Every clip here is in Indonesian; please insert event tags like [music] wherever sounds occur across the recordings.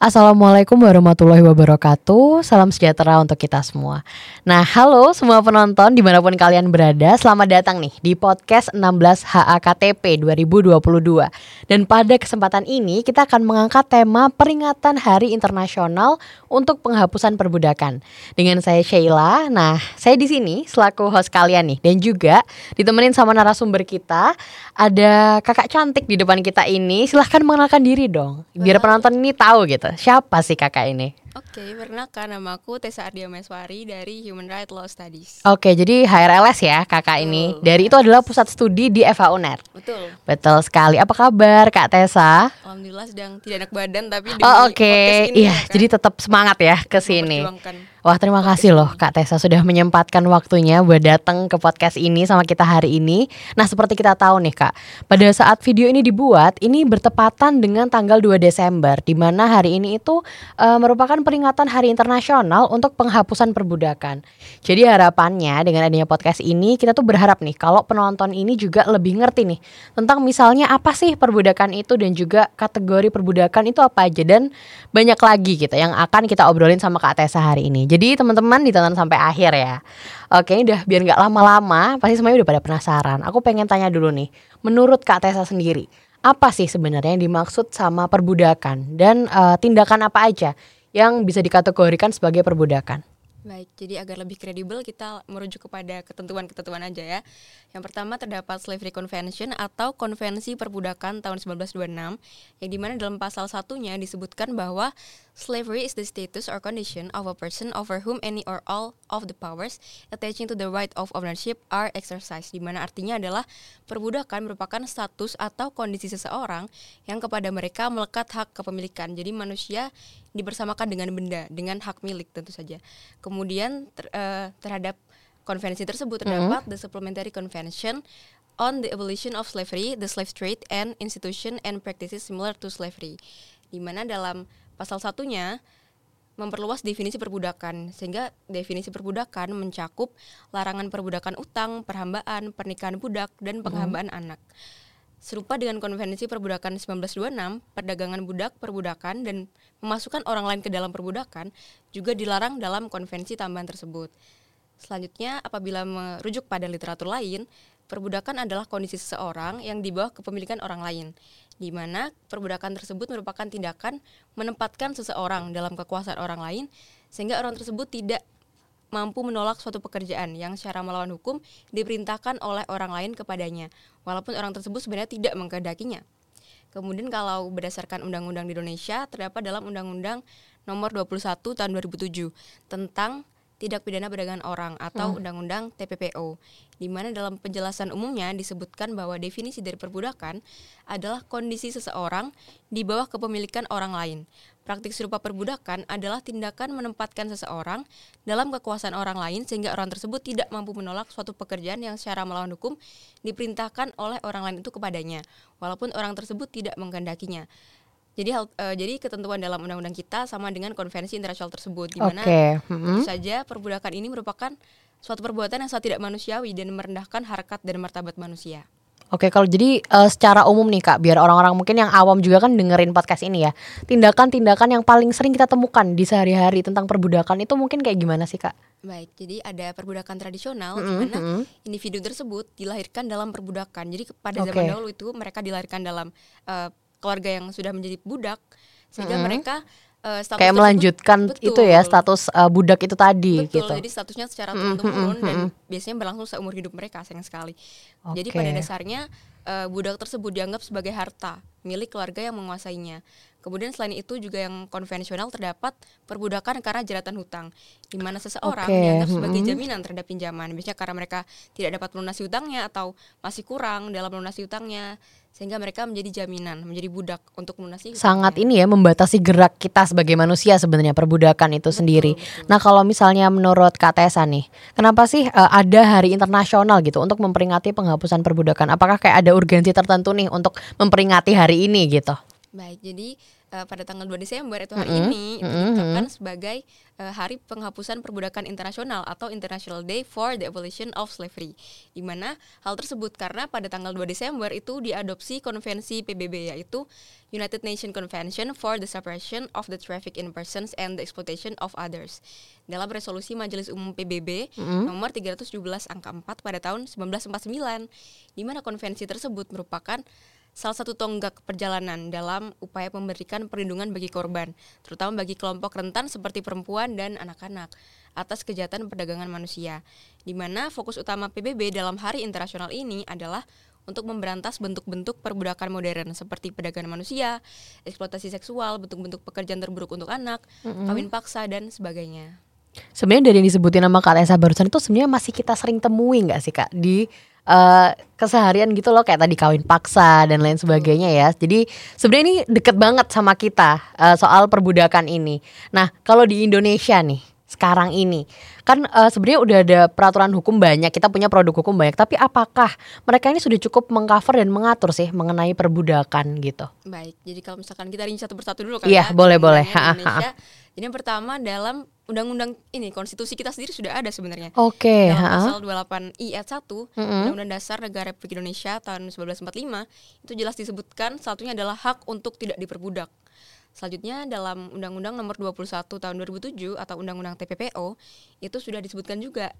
Assalamualaikum warahmatullahi wabarakatuh. Salam sejahtera untuk kita semua. Nah halo semua penonton di mana pun kalian berada. Selamat datang nih di podcast 16 HAKTP 2022 Dan pada kesempatan ini kita akan mengangkat tema peringatan Hari Internasional untuk penghapusan perbudakan. Dengan saya Sheila Nah saya di sini selaku host kalian nih. Dan juga ditemenin sama narasumber kita Ada kakak cantik di depan kita ini. Silahkan mengenalkan diri dong Biar penonton ini tahu gitu siapa sih kakak ini? Oke, perkenalkan nama aku Tessa Ardia Meswari dari Human Rights Law Studies. Oke, jadi HRLS ya kakak ini. Dari itu adalah pusat studi di FA UNER. Betul. Betul sekali. Apa kabar Kak Tessa? Alhamdulillah sedang tidak enak badan tapi Oh oke, okay. iya. kan, jadi tetap semangat ya ke sini. Wah terima kasih loh Kak Tessa sudah menyempatkan waktunya buat datang ke podcast ini sama kita hari ini. Nah seperti kita tahu nih Kak, pada saat video ini dibuat ini bertepatan dengan tanggal 2 Desember, di mana hari ini itu uh, merupakan peringatan Hari Internasional untuk penghapusan perbudakan. Jadi harapannya dengan adanya podcast ini kita tuh berharap nih kalau penonton ini juga lebih ngerti nih tentang misalnya apa sih perbudakan itu dan juga kategori perbudakan itu apa aja dan banyak lagi gitu yang akan kita obrolin sama Kak Tessa hari ini. Jadi teman-teman ditonton sampai akhir ya. Oke, ini udah biar nggak lama-lama, pasti semuanya udah pada penasaran. Aku pengen tanya dulu nih, menurut Kak Tessa sendiri, apa sih sebenarnya yang dimaksud sama perbudakan dan uh, tindakan apa aja yang bisa dikategorikan sebagai perbudakan? Baik, jadi agar lebih kredibel kita merujuk kepada ketentuan-ketentuan aja ya. Yang pertama terdapat Slavery Convention atau Konvensi Perbudakan tahun 1926 yang di mana dalam pasal satunya disebutkan bahwa slavery is the status or condition of a person over whom any or all of the powers attaching to the right of ownership are exercised. Di mana artinya adalah perbudakan merupakan status atau kondisi seseorang yang kepada mereka melekat hak kepemilikan. Jadi manusia dibersamakan dengan benda dengan hak milik tentu saja. Kemudian ter, uh, terhadap konvensi tersebut terdapat mm. the Supplementary Convention on the Abolition of Slavery, the Slave Trade and Institution and Practices Similar to Slavery. Di mana dalam pasal satunya memperluas definisi perbudakan sehingga definisi perbudakan mencakup larangan perbudakan utang, perhambaan, pernikahan budak dan penghambaan mm. anak. Serupa dengan Konvensi Perbudakan 1926, perdagangan budak, perbudakan, dan memasukkan orang lain ke dalam perbudakan juga dilarang dalam konvensi tambahan tersebut. Selanjutnya, apabila merujuk pada literatur lain, perbudakan adalah kondisi seseorang yang di bawah kepemilikan orang lain, di mana perbudakan tersebut merupakan tindakan menempatkan seseorang dalam kekuasaan orang lain, sehingga orang tersebut tidak mampu menolak suatu pekerjaan yang secara melawan hukum diperintahkan oleh orang lain kepadanya, walaupun orang tersebut sebenarnya tidak mengkehendakinya. Kemudian kalau berdasarkan undang-undang di Indonesia terdapat dalam Undang-Undang Nomor 21 Tahun 2007 tentang tindak pidana perdagangan orang atau hmm. Undang-Undang TPPO, di mana dalam penjelasan umumnya disebutkan bahwa definisi dari perbudakan adalah kondisi seseorang di bawah kepemilikan orang lain. Praktik serupa perbudakan adalah tindakan menempatkan seseorang dalam kekuasaan orang lain sehingga orang tersebut tidak mampu menolak suatu pekerjaan yang secara melawan hukum diperintahkan oleh orang lain itu kepadanya, walaupun orang tersebut tidak mengkehendakinya. Jadi hal, uh, jadi ketentuan dalam undang-undang kita sama dengan konvensi internasional tersebut di mana okay. mm-hmm. saja perbudakan ini merupakan suatu perbuatan yang sangat tidak manusiawi dan merendahkan harkat dan martabat manusia. Oke, kalau jadi uh, secara umum nih Kak, biar orang-orang mungkin yang awam juga kan dengerin podcast ini ya. Tindakan-tindakan yang paling sering kita temukan di sehari-hari tentang perbudakan itu mungkin kayak gimana sih Kak? Baik, jadi ada perbudakan tradisional mm -hmm. di mana mm -hmm. individu tersebut dilahirkan dalam perbudakan. Jadi pada okay. zaman dahulu itu mereka dilahirkan dalam uh, keluarga yang sudah menjadi budak sehingga mm -hmm. mereka uh, status kayak melanjutkan betul, itu ya status uh, budak itu tadi betul, gitu. Jadi statusnya secara turun temurun mm -hmm. dan biasanya berlangsung seumur hidup mereka sayang sekali. Okay. Jadi pada dasarnya uh, budak tersebut dianggap sebagai harta milik keluarga yang menguasainya. Kemudian selain itu juga yang konvensional terdapat perbudakan karena jeratan hutang, di mana seseorang okay. dianggap sebagai jaminan terhadap pinjaman. Biasanya karena mereka tidak dapat melunasi hutangnya atau masih kurang dalam melunasi hutangnya, sehingga mereka menjadi jaminan, menjadi budak untuk melunasi. Sangat ini ya membatasi gerak kita sebagai manusia sebenarnya perbudakan itu betul, sendiri. Betul. Nah kalau misalnya menurut Kak Tessa nih, kenapa sih uh, ada hari internasional gitu untuk memperingati penghapusan perbudakan? Apakah kayak ada urgensi tertentu nih untuk memperingati hari ini gitu? Baik, jadi uh, pada tanggal 2 Desember itu hari mm -hmm. ini itu ditetapkan mm -hmm. sebagai uh, Hari Penghapusan Perbudakan Internasional atau International Day for the Abolition of Slavery. Di mana hal tersebut karena pada tanggal 2 Desember itu diadopsi konvensi PBB yaitu United Nations Convention for the Suppression of the Traffic in Persons and the Exploitation of Others. Dalam resolusi Majelis Umum PBB mm -hmm. nomor 317 angka 4 pada tahun 1949 di mana konvensi tersebut merupakan salah satu tonggak perjalanan dalam upaya memberikan perlindungan bagi korban, terutama bagi kelompok rentan seperti perempuan dan anak-anak atas kejahatan perdagangan manusia. Di mana fokus utama PBB dalam Hari Internasional ini adalah untuk memberantas bentuk-bentuk perbudakan modern seperti perdagangan manusia, eksploitasi seksual, bentuk-bentuk pekerjaan terburuk untuk anak, mm-hmm. kawin paksa dan sebagainya. Sebenarnya dari yang disebutin nama Kak Tessa barusan itu sebenarnya masih kita sering temui nggak sih Kak di uh, keseharian gitu loh kayak tadi kawin paksa dan lain sebagainya ya. Jadi sebenarnya ini deket banget sama kita uh, soal perbudakan ini. Nah kalau di Indonesia nih sekarang ini kan uh, sebenarnya udah ada peraturan hukum banyak kita punya produk hukum banyak tapi apakah mereka ini sudah cukup mengcover dan mengatur sih mengenai perbudakan gitu baik jadi kalau misalkan kita rinci satu persatu dulu kan iya ya, boleh boleh Indonesia jadi yang pertama dalam undang-undang ini konstitusi kita sendiri sudah ada sebenarnya. Oke. Okay, Dalam pasal 28 I ayat 1 mm-hmm. Undang-Undang Dasar Negara Republik Indonesia tahun 1945 itu jelas disebutkan satunya adalah hak untuk tidak diperbudak. Selanjutnya dalam Undang-Undang Nomor 21 tahun 2007 atau Undang-Undang TPPO itu sudah disebutkan juga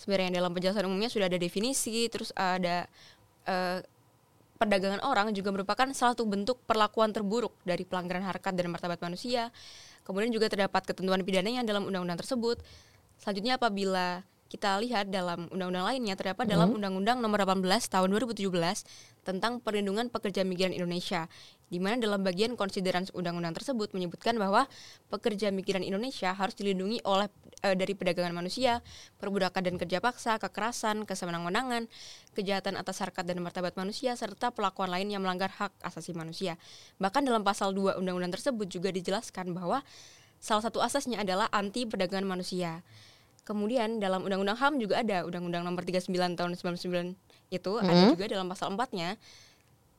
sebenarnya dalam penjelasan umumnya sudah ada definisi terus ada uh, perdagangan orang juga merupakan salah satu bentuk perlakuan terburuk dari pelanggaran harkat dan martabat manusia. Kemudian juga terdapat ketentuan pidananya dalam undang-undang tersebut. Selanjutnya apabila kita lihat dalam undang-undang lainnya terdapat hmm. dalam Undang-Undang Nomor 18 Tahun 2017 tentang Perlindungan Pekerja Migran Indonesia, di mana dalam bagian konsideran undang-undang tersebut menyebutkan bahwa pekerja migran Indonesia harus dilindungi oleh e, dari perdagangan manusia, perbudakan dan kerja paksa, kekerasan, kesemenang-menangan, kejahatan atas harkat dan martabat manusia serta pelakuan lain yang melanggar hak asasi manusia. Bahkan dalam pasal 2 undang-undang tersebut juga dijelaskan bahwa salah satu asasnya adalah anti perdagangan manusia. Kemudian dalam Undang-Undang HAM juga ada Undang-Undang Nomor 39 Tahun 99 itu mm -hmm. ada juga dalam pasal 4-nya.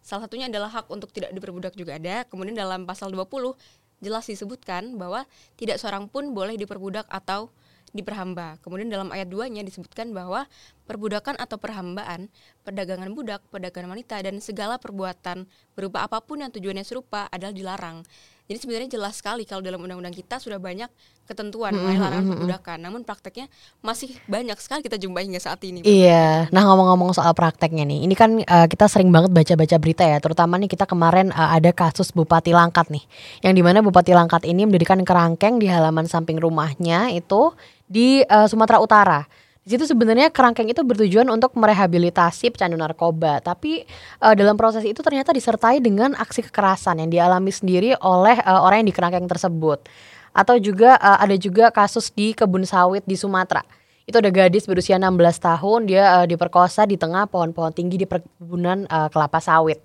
Salah satunya adalah hak untuk tidak diperbudak juga ada. Kemudian dalam pasal 20 jelas disebutkan bahwa tidak seorang pun boleh diperbudak atau diperhamba. Kemudian dalam ayat 2-nya disebutkan bahwa perbudakan atau perhambaan, perdagangan budak, perdagangan wanita dan segala perbuatan berupa apa pun yang tujuannya serupa adalah dilarang. Jadi sebenarnya jelas sekali kalau dalam undang-undang kita sudah banyak ketentuan mengenai mm -hmm. larangan perbudakan. Namun prakteknya masih banyak sekali kita jumpai hingga saat ini. Iya. Nah ngomong-ngomong soal prakteknya nih, ini kan uh, kita sering banget baca-baca berita ya. Terutama nih kita kemarin uh, ada kasus Bupati Langkat nih, yang di mana Bupati Langkat ini mendirikan kerangkeng di halaman samping rumahnya itu di uh, Sumatera Utara. Di situ sebenarnya kerangkeng itu bertujuan untuk merehabilitasi pecandu narkoba, tapi uh, dalam proses itu ternyata disertai dengan aksi kekerasan yang dialami sendiri oleh uh, orang yang di kerangkeng tersebut. Atau juga uh, ada juga kasus di kebun sawit di Sumatera. Itu ada gadis berusia 16 tahun, dia uh, diperkosa di tengah pohon-pohon tinggi di perkebunan uh, kelapa sawit.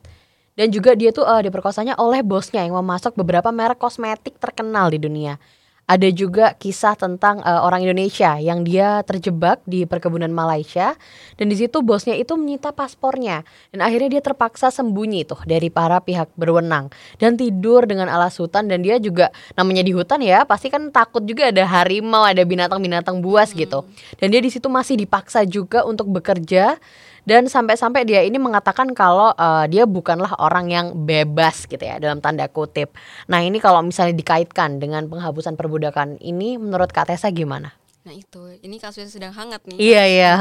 Dan juga dia tuh uh, diperkosanya oleh bosnya yang memasok beberapa merek kosmetik terkenal di dunia ada juga kisah tentang uh, orang Indonesia yang dia terjebak di perkebunan Malaysia dan di situ bosnya itu menyita paspornya dan akhirnya dia terpaksa sembunyi tuh dari para pihak berwenang dan tidur dengan alas hutan dan dia juga namanya di hutan ya pasti kan takut juga ada harimau ada binatang-binatang buas hmm. gitu dan dia di situ masih dipaksa juga untuk bekerja dan sampai-sampai dia ini mengatakan kalau uh, dia bukanlah orang yang bebas gitu ya dalam tanda kutip. Nah ini kalau misalnya dikaitkan dengan penghapusan perbudakan ini menurut Kak Tessa gimana? Nah itu, ini kasusnya sedang hangat nih. Iya iya,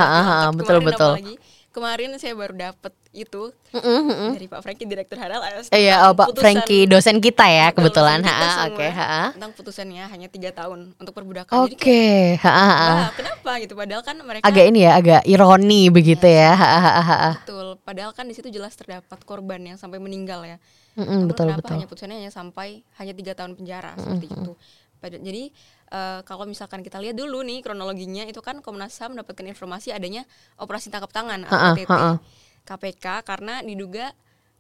betul betul. Lagi kemarin saya baru dapat itu mm-hmm. dari Pak Franky direktur halal iya oh, Pak Franky dosen kita ya kebetulan. ha oke okay, tentang putusannya hanya tiga tahun untuk perbudakan. Oke okay. ha kenapa? Gitu padahal kan mereka agak ini ya agak ironi begitu ya, ya. betul. Padahal kan di situ jelas terdapat korban yang sampai meninggal ya. Mm-hmm, betul kenapa betul. Hanya putusannya hanya sampai hanya tiga tahun penjara mm-hmm. seperti itu. Jadi uh, kalau misalkan kita lihat dulu nih kronologinya itu kan Komnas HAM mendapatkan informasi adanya operasi tangkap tangan atau OTT KPK karena diduga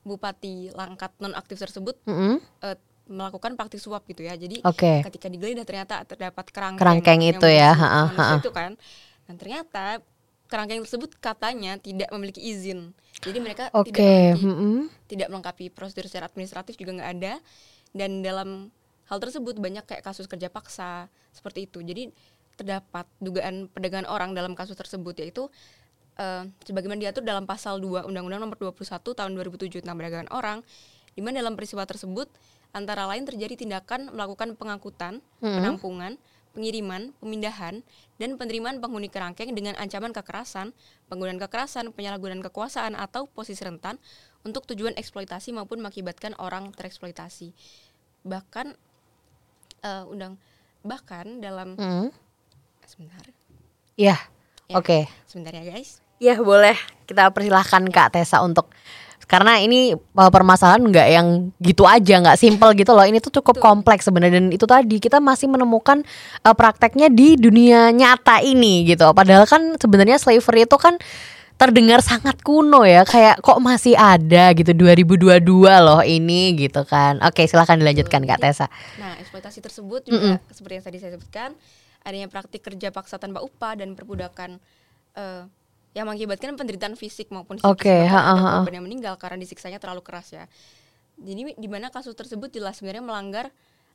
Bupati Langkat nonaktif tersebut mm -hmm. uh, melakukan praktik suap gitu ya. Jadi okay. ketika digeledah ternyata terdapat kerangkeng, kerangkeng itu ya, ha, ha, itu kan. Dan ternyata kerangkeng tersebut katanya tidak memiliki izin. Jadi mereka okay. tidak memiliki, mm -hmm. tidak melengkapi prosedur secara administratif juga nggak ada. Dan dalam hal tersebut banyak kayak kasus kerja paksa seperti itu. Jadi terdapat dugaan perdagangan orang dalam kasus tersebut yaitu uh, sebagaimana diatur dalam pasal 2 Undang-Undang Nomor 21 Tahun 2007 tentang perdagangan orang di mana dalam peristiwa tersebut antara lain terjadi tindakan melakukan pengangkutan, hmm. penampungan, pengiriman, pemindahan, dan penerimaan penghuni kerangkeng dengan ancaman kekerasan, penggunaan kekerasan, penyalahgunaan kekuasaan atau posisi rentan untuk tujuan eksploitasi maupun mengakibatkan orang tereksploitasi. Bahkan uh, undang bahkan dalam hmm. sebentar. Ya, ya oke. Okay. Sebentar ya guys. Ya boleh kita persilahkan Kak Tessa untuk karena ini uh, permasalahan nggak yang gitu aja nggak simple gitu loh ini tuh cukup kompleks sebenarnya dan itu tadi kita masih menemukan uh, prakteknya di dunia nyata ini gitu padahal kan sebenarnya slavery itu kan terdengar sangat kuno ya kayak kok masih ada gitu 2022 loh ini gitu kan oke silahkan dilanjutkan Kak Tessa nah eksploitasi tersebut juga mm -mm. seperti yang tadi saya sebutkan adanya praktik kerja paksa tanpa upah dan perbudakan uh, yang mengakibatkan penderitaan fisik maupun psikis okay, korban yang meninggal karena disiksanya terlalu keras ya. Jadi di mana kasus tersebut jelas sebenarnya melanggar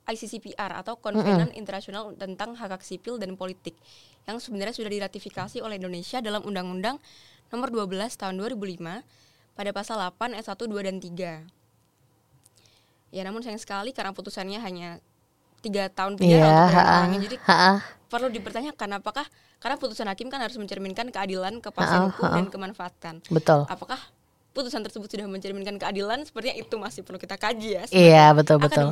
ICCPR atau Konvenan mm -hmm. Internasional tentang Hak Hak Sipil dan Politik yang sebenarnya sudah diratifikasi oleh Indonesia dalam Undang-Undang Nomor 12 Tahun 2005 pada pasal 8 ayat 1, 2 dan 3. Ya namun sayang sekali karena putusannya hanya tiga tahun penjara yeah, untuk orangnya jadi ha, perlu dipertanyakan apakah karena putusan hakim kan harus mencerminkan keadilan, kepastian hukum dan kemanfaatan. Betul. Apakah putusan tersebut sudah mencerminkan keadilan? Sepertinya itu masih perlu kita kaji ya. Iya betul betul.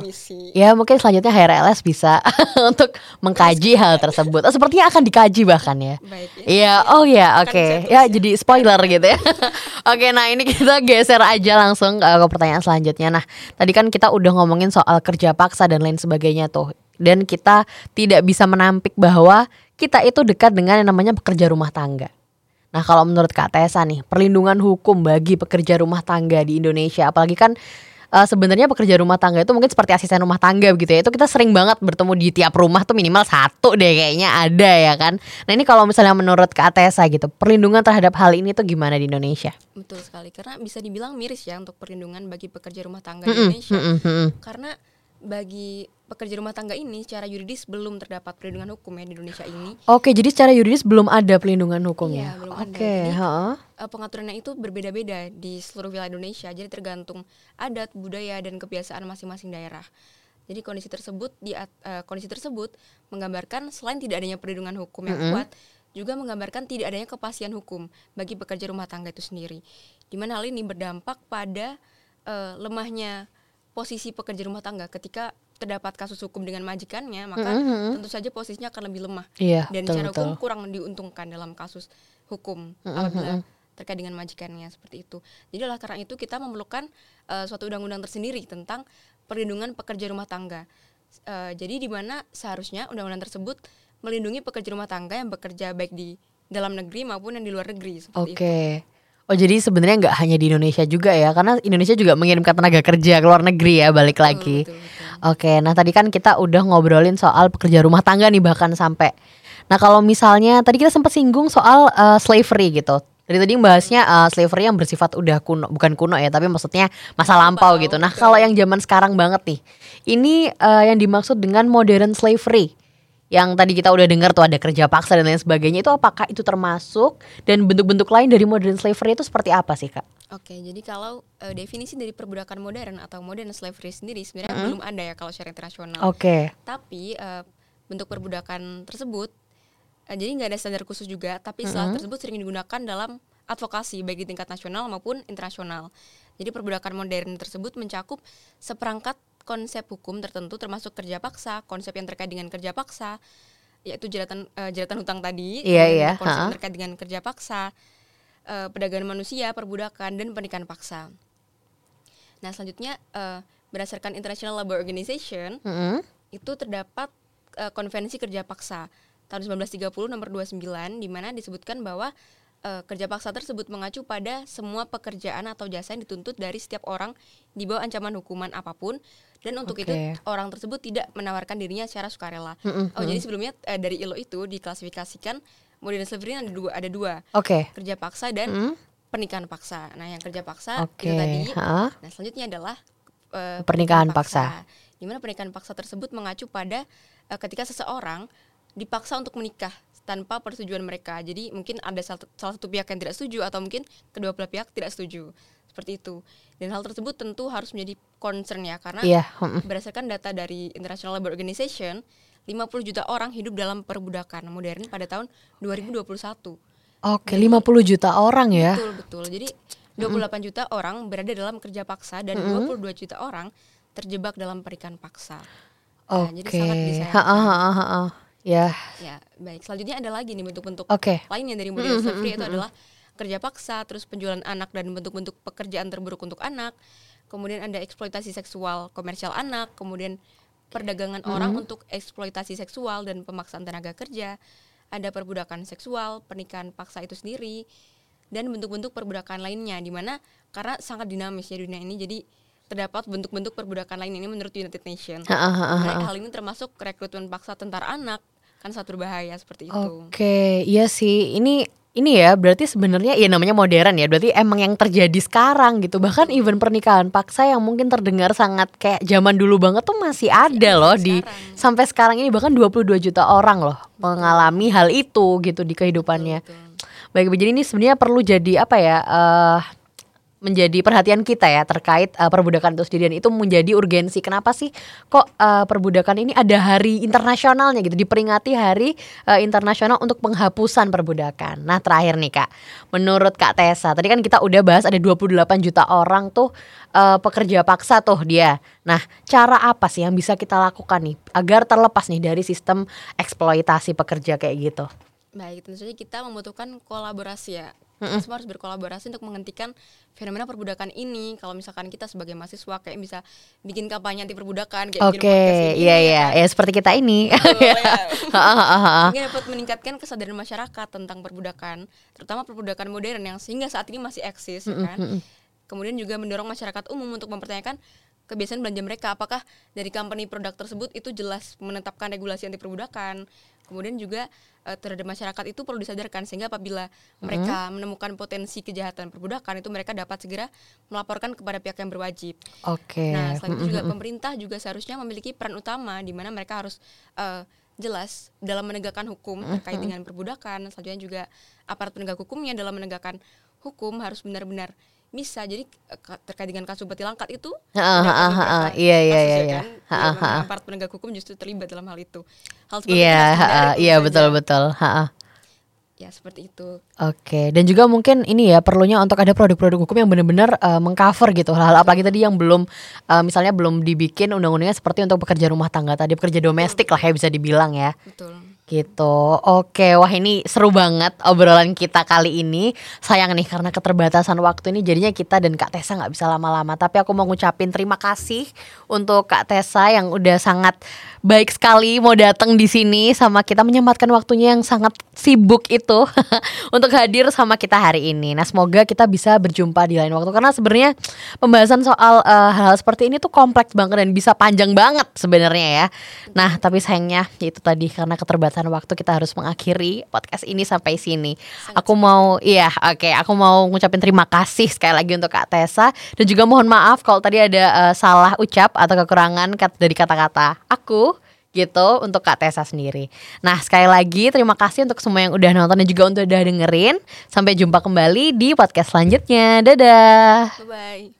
Ya mungkin selanjutnya HRLS bisa [laughs] untuk mengkaji hal tersebut. Oh, sepertinya akan dikaji bahkan ya. Baik ya. Iya. Oh ya oke. Okay. Ya, ya jadi spoiler gitu ya. [laughs] oke okay, nah ini kita geser aja langsung ke pertanyaan selanjutnya. Nah tadi kan kita udah ngomongin soal kerja paksa dan lain sebagainya tuh. Dan kita tidak bisa menampik bahwa kita itu dekat dengan yang namanya pekerja rumah tangga. Nah kalau menurut Kak Tessa nih, perlindungan hukum bagi pekerja rumah tangga di Indonesia, apalagi kan uh, sebenarnya pekerja rumah tangga itu mungkin seperti asisten rumah tangga begitu ya. Itu kita sering banget bertemu di tiap rumah tuh minimal satu deh kayaknya ada ya kan. Nah ini kalau misalnya menurut Kak Tessa gitu, perlindungan terhadap hal ini tuh gimana di Indonesia? Betul sekali, karena bisa dibilang miris ya untuk perlindungan bagi pekerja rumah tangga mm -mm, di Indonesia. Mm -mm, Karena bagi pekerja rumah tangga ini secara yuridis belum terdapat perlindungan hukum ya di Indonesia ini. Oke, jadi secara yuridis belum ada pelindungan hukum iya, ya? belum Oke, okay. ada. Jadi, uh, pengaturannya itu berbeda-beda di seluruh wilayah Indonesia. Jadi tergantung adat, budaya dan kebiasaan masing-masing daerah. Jadi kondisi tersebut di uh, kondisi tersebut menggambarkan selain tidak adanya perlindungan hukum yang mm -hmm. kuat, juga menggambarkan tidak adanya kepastian hukum bagi pekerja rumah tangga itu sendiri. Di mana hal ini berdampak pada uh, lemahnya posisi pekerja rumah tangga ketika terdapat kasus hukum dengan majikannya maka mm -hmm. tentu saja posisinya akan lebih lemah yeah, dan betul, secara hukum betul. kurang diuntungkan dalam kasus hukum mm -hmm. apabila terkait dengan majikannya seperti itu. Jadi oleh karena itu kita memerlukan uh, suatu undang-undang tersendiri tentang perlindungan pekerja rumah tangga. Uh, jadi di mana seharusnya undang-undang tersebut melindungi pekerja rumah tangga yang bekerja baik di dalam negeri maupun yang di luar negeri seperti okay. itu. Oh jadi sebenarnya nggak hanya di Indonesia juga ya, karena Indonesia juga mengirimkan tenaga kerja ke luar negeri ya balik lagi. Betul, betul. Oke, nah tadi kan kita udah ngobrolin soal pekerja rumah tangga nih bahkan sampai. Nah kalau misalnya tadi kita sempat singgung soal uh, slavery gitu. Jadi tadi bahasnya uh, slavery yang bersifat udah kuno, bukan kuno ya, tapi maksudnya masa lampau gitu. Nah kalau yang zaman sekarang banget nih, ini uh, yang dimaksud dengan modern slavery yang tadi kita udah dengar tuh ada kerja paksa dan lain sebagainya itu apakah itu termasuk dan bentuk-bentuk lain dari modern slavery itu seperti apa sih kak? Oke, jadi kalau uh, definisi dari perbudakan modern atau modern slavery sendiri sebenarnya mm -hmm. belum ada ya kalau secara internasional. Oke. Okay. Tapi uh, bentuk perbudakan tersebut uh, jadi nggak ada standar khusus juga, tapi istilah mm -hmm. tersebut sering digunakan dalam advokasi baik di tingkat nasional maupun internasional. Jadi perbudakan modern tersebut mencakup seperangkat konsep hukum tertentu termasuk kerja paksa, konsep yang terkait dengan kerja paksa, yaitu jeratan uh, jeratan hutang tadi, iya, iya. konsep yang terkait dengan kerja paksa, uh, perdagangan manusia, perbudakan dan pernikahan paksa. Nah selanjutnya uh, berdasarkan International Labour Organization mm -hmm. itu terdapat uh, konvensi kerja paksa tahun 1930 nomor 29 di mana disebutkan bahwa uh, kerja paksa tersebut mengacu pada semua pekerjaan atau jasa yang dituntut dari setiap orang di bawah ancaman hukuman apa pun dan untuk okay. itu orang tersebut tidak menawarkan dirinya secara sukarela. Mm -hmm. Oh jadi sebelumnya uh, dari ILO itu diklasifikasikan modern slavery ada dua, ada dua. Oke. Okay. Kerja paksa dan mm. pernikahan paksa. Nah, yang kerja paksa okay. itu tadi. Ha? Nah, selanjutnya adalah uh, pernikahan, paksa. paksa. Di mana pernikahan paksa tersebut mengacu pada uh, ketika seseorang dipaksa untuk menikah tanpa persetujuan mereka. Jadi mungkin ada salah satu pihak yang tidak setuju atau mungkin kedua belah pihak tidak setuju. Seperti itu. Dan hal tersebut tentu harus menjadi concern ya karena yeah. berdasarkan data dari International Labour Organization, 50 juta orang hidup dalam perbudakan modern pada tahun 2021. Oke, okay, 50 juta orang ya. Betul, betul. Jadi 28 mm. juta orang berada dalam kerja paksa dan mm -hmm. 22 juta orang terjebak dalam pernikahan paksa. Nah, Oke. Okay. jadi sangat disayangkan. Ya. Ya, baik. Selanjutnya ada lagi nih bentuk-bentuk okay. lainnya dari modern slavery itu adalah kerja paksa, terus penjualan anak dan bentuk-bentuk pekerjaan terburuk untuk anak. Kemudian ada eksploitasi seksual komersial anak, kemudian perdagangan mm -hmm. orang untuk eksploitasi seksual dan pemaksaan tenaga kerja. Ada perbudakan seksual, pernikahan paksa itu sendiri dan bentuk-bentuk perbudakan lainnya di mana karena sangat dinamis ya dunia ini jadi terdapat bentuk-bentuk perbudakan lain ini menurut United Nations. Nah, hal ini termasuk rekrutmen paksa tentara anak kan satu berbahaya seperti itu. Oke, okay, iya sih. Ini ini ya berarti sebenarnya ya namanya modern ya. Berarti emang yang terjadi sekarang gitu. Bahkan even pernikahan paksa yang mungkin terdengar sangat kayak zaman dulu banget tuh masih ada loh sekarang. di sampai sekarang ini bahkan 22 juta orang loh mengalami hal itu gitu di kehidupannya. Betul, betul. Baik, jadi ini sebenarnya perlu jadi apa ya? Uh, menjadi perhatian kita ya terkait uh, perbudakan itu sendiri dan itu menjadi urgensi. Kenapa sih kok uh, perbudakan ini ada hari internasionalnya gitu diperingati hari uh, internasional untuk penghapusan perbudakan. Nah, terakhir nih Kak. Menurut Kak Tessa, tadi kan kita udah bahas ada 28 juta orang tuh uh, pekerja paksa tuh dia. Nah, cara apa sih yang bisa kita lakukan nih agar terlepas nih dari sistem eksploitasi pekerja kayak gitu? Baik, tentu saja kita membutuhkan kolaborasi ya mm-hmm. semua harus berkolaborasi untuk menghentikan fenomena perbudakan ini kalau misalkan kita sebagai mahasiswa kayak bisa bikin kampanye anti perbudakan kayak Oke, okay. iya iya, kan? ya seperti kita ini. [laughs] ya. Mungkin dapat meningkatkan kesadaran masyarakat tentang perbudakan, terutama perbudakan modern yang sehingga saat ini masih eksis mm-hmm. kan. Kemudian juga mendorong masyarakat umum untuk mempertanyakan kebiasaan belanja mereka apakah dari company produk tersebut itu jelas menetapkan regulasi anti perbudakan kemudian juga uh, terhadap masyarakat itu perlu disadarkan sehingga apabila hmm. mereka menemukan potensi kejahatan perbudakan itu mereka dapat segera melaporkan kepada pihak yang berwajib. Oke. Okay. Nah, selain itu juga pemerintah juga seharusnya memiliki peran utama di mana mereka harus uh, jelas dalam menegakkan hukum terkait dengan perbudakan. Selanjutnya juga aparat penegak hukumnya dalam menegakkan hukum harus benar-benar bisa jadi eh, terkait dengan kasus bati langkat itu iya iya iya ya iya aparat penegak hukum justru terlibat dalam hal itu. Hal seperti iya iya betul betul. Ya seperti itu. Oke dan juga mungkin ini ya perlunya untuk ada produk-produk hukum yang benar-benar uh, mengcover gitu hal-hal apalagi tadi yang belum uh, misalnya belum dibikin undang-undangnya seperti untuk pekerja rumah tangga tadi pekerja domestik lah ya bisa dibilang ya. Betul Gitu. Oke, wah ini seru banget obrolan kita kali ini. Sayang nih karena keterbatasan waktu ini jadinya kita dan Kak Tessa nggak bisa lama-lama. Tapi aku mau ngucapin terima kasih untuk Kak Tessa yang udah sangat baik sekali mau datang di sini sama kita menyempatkan waktunya yang sangat sibuk itu [laughs] untuk hadir sama kita hari ini. Nah, semoga kita bisa berjumpa di lain waktu karena sebenarnya pembahasan soal uh, hal-hal seperti ini tuh kompleks banget dan bisa panjang banget sebenarnya ya. Nah, tapi sayangnya itu tadi karena keterbatasan keterbatasan waktu kita harus mengakhiri podcast ini sampai sini. Sangat aku mau iya, oke, okay, aku mau ngucapin terima kasih sekali lagi untuk Kak Tessa dan juga mohon maaf kalau tadi ada uh, salah ucap atau kekurangan dari kata-kata aku gitu untuk Kak Tessa sendiri. Nah sekali lagi terima kasih untuk semua yang udah nonton dan juga untuk udah dengerin. Sampai jumpa kembali di podcast selanjutnya. Dadah. Bye bye.